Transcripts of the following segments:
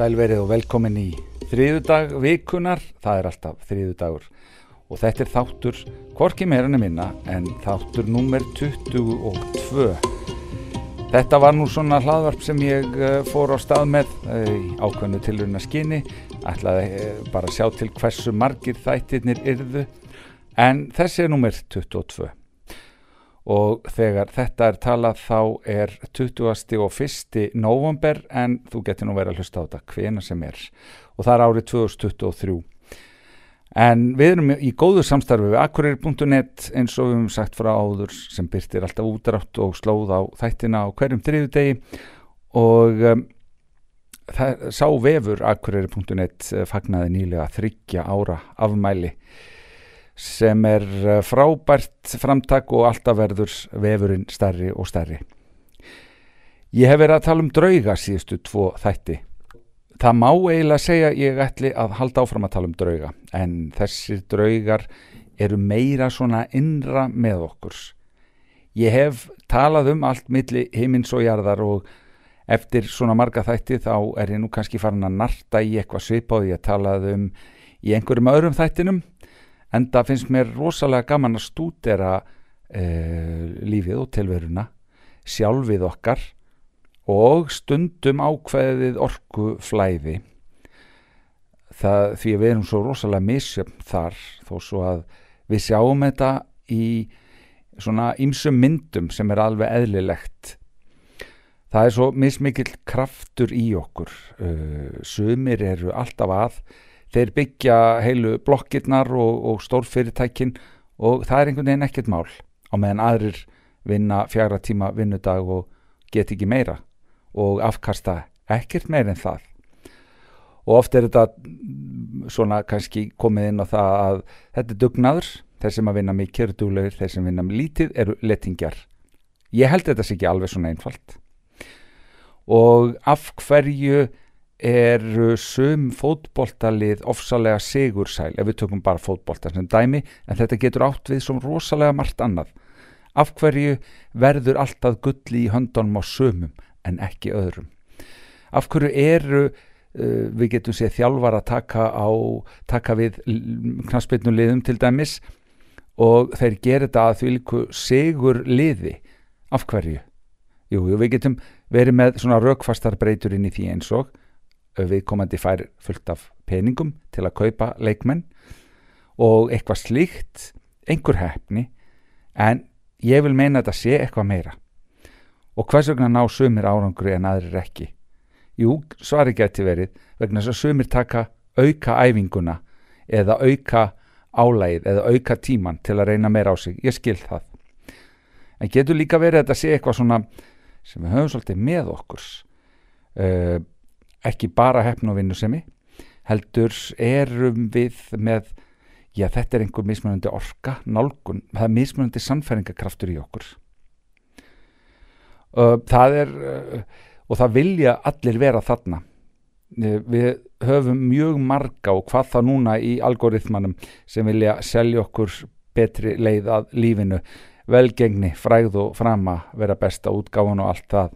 Sælverið og velkomin í þriðudag vikunar, það er alltaf þriðudagur og þetta er þáttur hvorki meira en minna en þáttur nummer 22. Þetta var nú svona hlaðvarp sem ég eh, fór á stað með eh, í ákveðnu tilurina skinni, ætlaði eh, bara að sjá til hversu margir þættirnir yrðu. En þessi er nummer 22 og þegar þetta er talað þá er 20. og 1. november en þú getur nú verið að hlusta á þetta hvena sem er og það er árið 2023 en við erum í góðu samstarfi við akkurir.net eins og við höfum sagt frá áður sem byrtir alltaf útrátt og slóð á þættina á hverjum þriðu degi og um, það sá vefur akkurir.net eh, fagnaði nýlega þryggja ára afmæli sem er eh, frábært framtak og alltaf verður vefurinn stærri og stærri. Ég hef verið að tala um drauga síðustu tvo þætti. Það má eiginlega segja ég ætli að halda áfram að tala um drauga en þessir draugar eru meira svona innra með okkur. Ég hef talað um allt milli heimins og jarðar og eftir svona marga þætti þá er ég nú kannski farin að narta í eitthvað svipáði að talað um í einhverjum öðrum þættinum en það finnst mér rosalega gaman að stúdera uh, lífið og tilveruna sjálfið okkar og stundum ákveðið orku flæði það, því að við erum svo rosalega misjöfn þar þó svo að við sjáum þetta í svona ýmsum myndum sem er alveg eðlilegt. Það er svo mismikill kraftur í okkur. Uh, sumir eru alltaf að þeir byggja heilu blokkirnar og, og stórfyrirtækin og það er einhvern veginn ekkert mál á meðan aðrir vinna fjara tíma vinnudag og get ekki meira og afkasta ekkert meira en það. Og oft er þetta svona kannski komið inn á það að þetta er dugnaður þeir sem að vinna mikið eru duglegir, þeir sem vinna lítið eru letingjar. Ég held þetta sé ekki alveg svona einfalt. Og af hverju eru sum fótboltalið ofsalega sigursæl ef við tökum bara fótbolta sem dæmi en þetta getur átt við som rosalega margt annað. Af hverju verður alltaf gulli í höndunum á sumum en ekki öðrum? Af hverju eru uh, við getum séð þjálfar að taka, á, taka við knastbyrnu liðum til dæmis og þeir gera þetta að því líku sigur liði af hverju? Jú, við getum verið með svona raukfastar breytur inn í því eins og viðkomandi fær fullt af peningum til að kaupa leikmenn og eitthvað slíkt einhver hefni en ég vil meina að þetta sé eitthvað meira. Og hvers vegna ná sumir árangri en aðrir ekki? Jú, svari geti verið vegna þess að sumir taka auka æfinguna eða auka álægið eða auka tíman til að reyna meira á sig, ég skil það. En getur líka verið að þetta sé eitthvað svona sem við höfum svolítið með okkur. Uh, ekki bara hefn og vinnusemi heldur erum við með já þetta er einhver mismunandi orka, nálgun, það er mismunandi sannfæringakraftur í okkur. Það er og það vilja allir vera þarna. Við höfum mjög marga og hvað það núna í algoritmanum sem vilja selja okkur betri leið að lífinu. Velgengni, fræð og frama vera besta útgáðan og allt það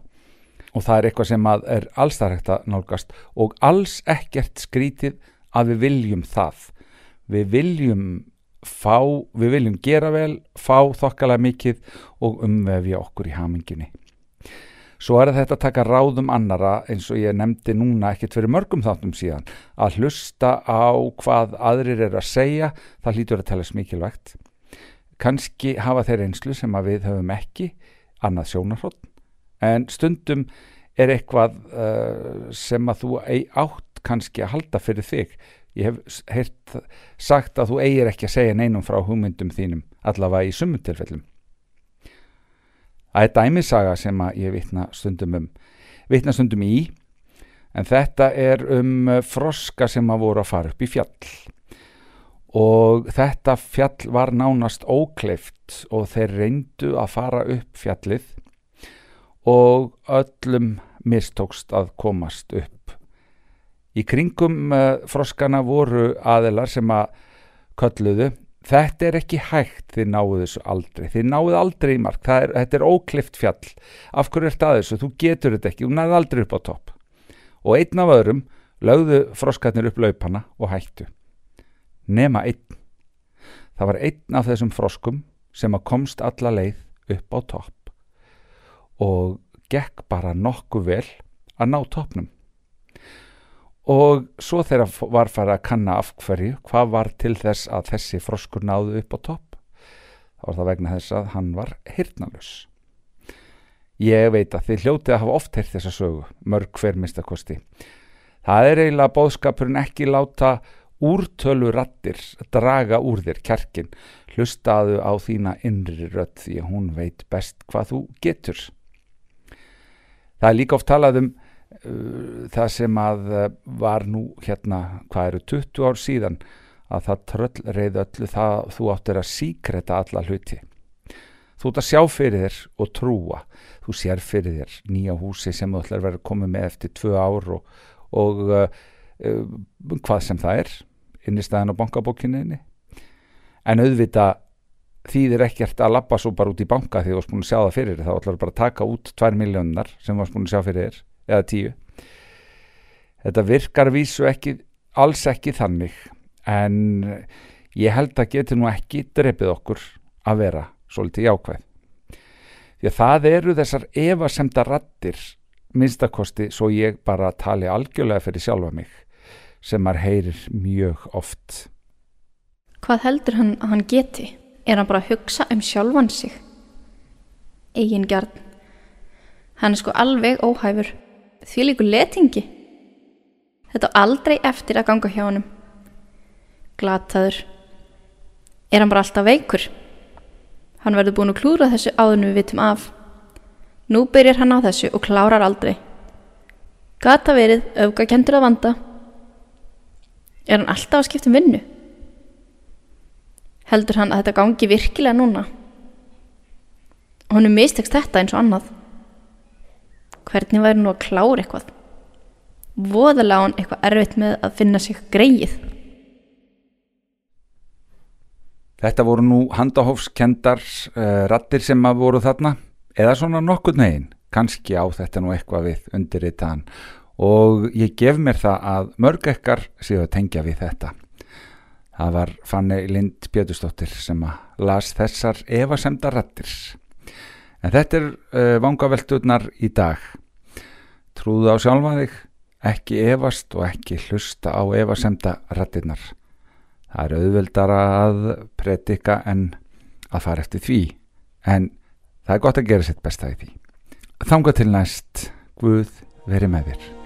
og það er eitthvað sem er allstarrekt að nálgast. Og alls ekkert skrítið að við viljum það. Við viljum fá, við viljum gera vel fá þokkalega mikið og umvefja okkur í haminginni svo er þetta að taka ráðum annara eins og ég nefndi núna ekkert fyrir mörgum þáttum síðan að hlusta á hvað aðrir er að segja. Það hlýtur að tala smikilvægt kannski hafa þeir einslu sem að við höfum ekki annað sjónarhótt en stundum er eitthvað uh, sem að þú átt kannski að halda fyrir þig. Ég hef heyrt sagt að þú eigir ekki að segja neinum frá hugmyndum þínum allavega í sumum tilfellum. Það er dæmisaga sem að ég vitna stundum um vitna stundum í en þetta er um froska sem að voru að fara upp í fjall. Og þetta fjall var nánast ókleift og þeir reyndu að fara upp fjallið og öllum mistókst að komast upp. Í kringum uh, froskana voru aðelar sem að kölluðu, þetta er ekki hægt, þið náðu þessu aldrei, þið náðu aldrei í mark, er, þetta er óklift fjall, af hverju ert að þessu, þú getur þetta ekki, þú næði aldrei upp á topp. Og einn af öðrum lögðu froskarnir upp laupana og hættu. Nema einn. Það var einn af þessum froskum sem að komst alla leið upp á topp og gekk bara nokkuð vel að ná toppnum. Og svo þegar var farið að kanna af hverju, hvað var til þess að þessi froskur náðu upp á topp, þá var það vegna þess að hann var hirnalus. Ég veit að þið hljótið að hafa oft heirt þessa sögu, mörg hver mistakosti. Það er eiginlega bóðskapurinn ekki láta úrtölu rattir draga úr þér kjarkin, hlustaðu á þína innri rött því að hún veit best hvað þú getur. Það er líka oft talað um uh, það sem að uh, var nú hérna, hvað eru 20 ár síðan að það tröll reyð öllu það þú áttir að síkreta alla hluti. Þú ert að sjá fyrir þér og trúa. Þú sér fyrir þér nýja húsi sem þú ætlar að vera komið með eftir tvö ár og, og uh, uh, hvað sem það er inn í staðin á bankabókinniðinni. En auðvita þýðir ekkert að lappa svo bara út í banka því þú varst búin að sjá það fyrir. Þá ætlar bara að taka út 2 miljónar sem þú varst búin að sjá fyrir þér eða 10. Þetta virkar vísu ekki, alls ekki þannig en ég held að getur nú ekki drefið okkur að vera svolítið jákvæð. Því að það eru þessar evasemda rattir minnstakosti svo ég bara tali algjörlega fyrir sjálfa mig sem maður heyrir mjög oft. Hvað heldur hann að hann geti? Er hann bara að hugsa um sjálfan sig? Egin gjarn. Hann er sko alveg óhæfur. Því líku letingi. Þetta aldrei eftir að ganga hjá hann. Glataður. Er hann bara alltaf veikur? Hann verður búin að klúra þessu áðunum við vitum af. Nú byrjar hann á þessu og klárar aldrei. Gata verið, auka kentur að vanda. Er hann alltaf að skipta um vinnu? Heldur hann að þetta gangi virkilega núna? Hún er mistekst þetta eins og annað. Hvernig væri nú að klára eitthvað? Voðalega hann eitthvað erfitt með að finna sig greið. Þetta voru nú handahófskendar uh, rattir sem að voru þarna eða svona nokkur negin, kannski á þetta nú eitthvað við undir í þann og ég gef mér það að mörg ekkar séu að tengja við þetta. Það var Fanni Lind Bjötustóttir sem að las þessar evasemda rattir. En þetta er uh, vangavelturnar í dag. Trúðu á sjálfa þig, ekki evast og ekki hlusta á evasemda rattirnar. Það er auðveldara að predika en að fara eftir því. En það er gott að gera sitt besta í því. Þanga til næst, Guð veri með þér.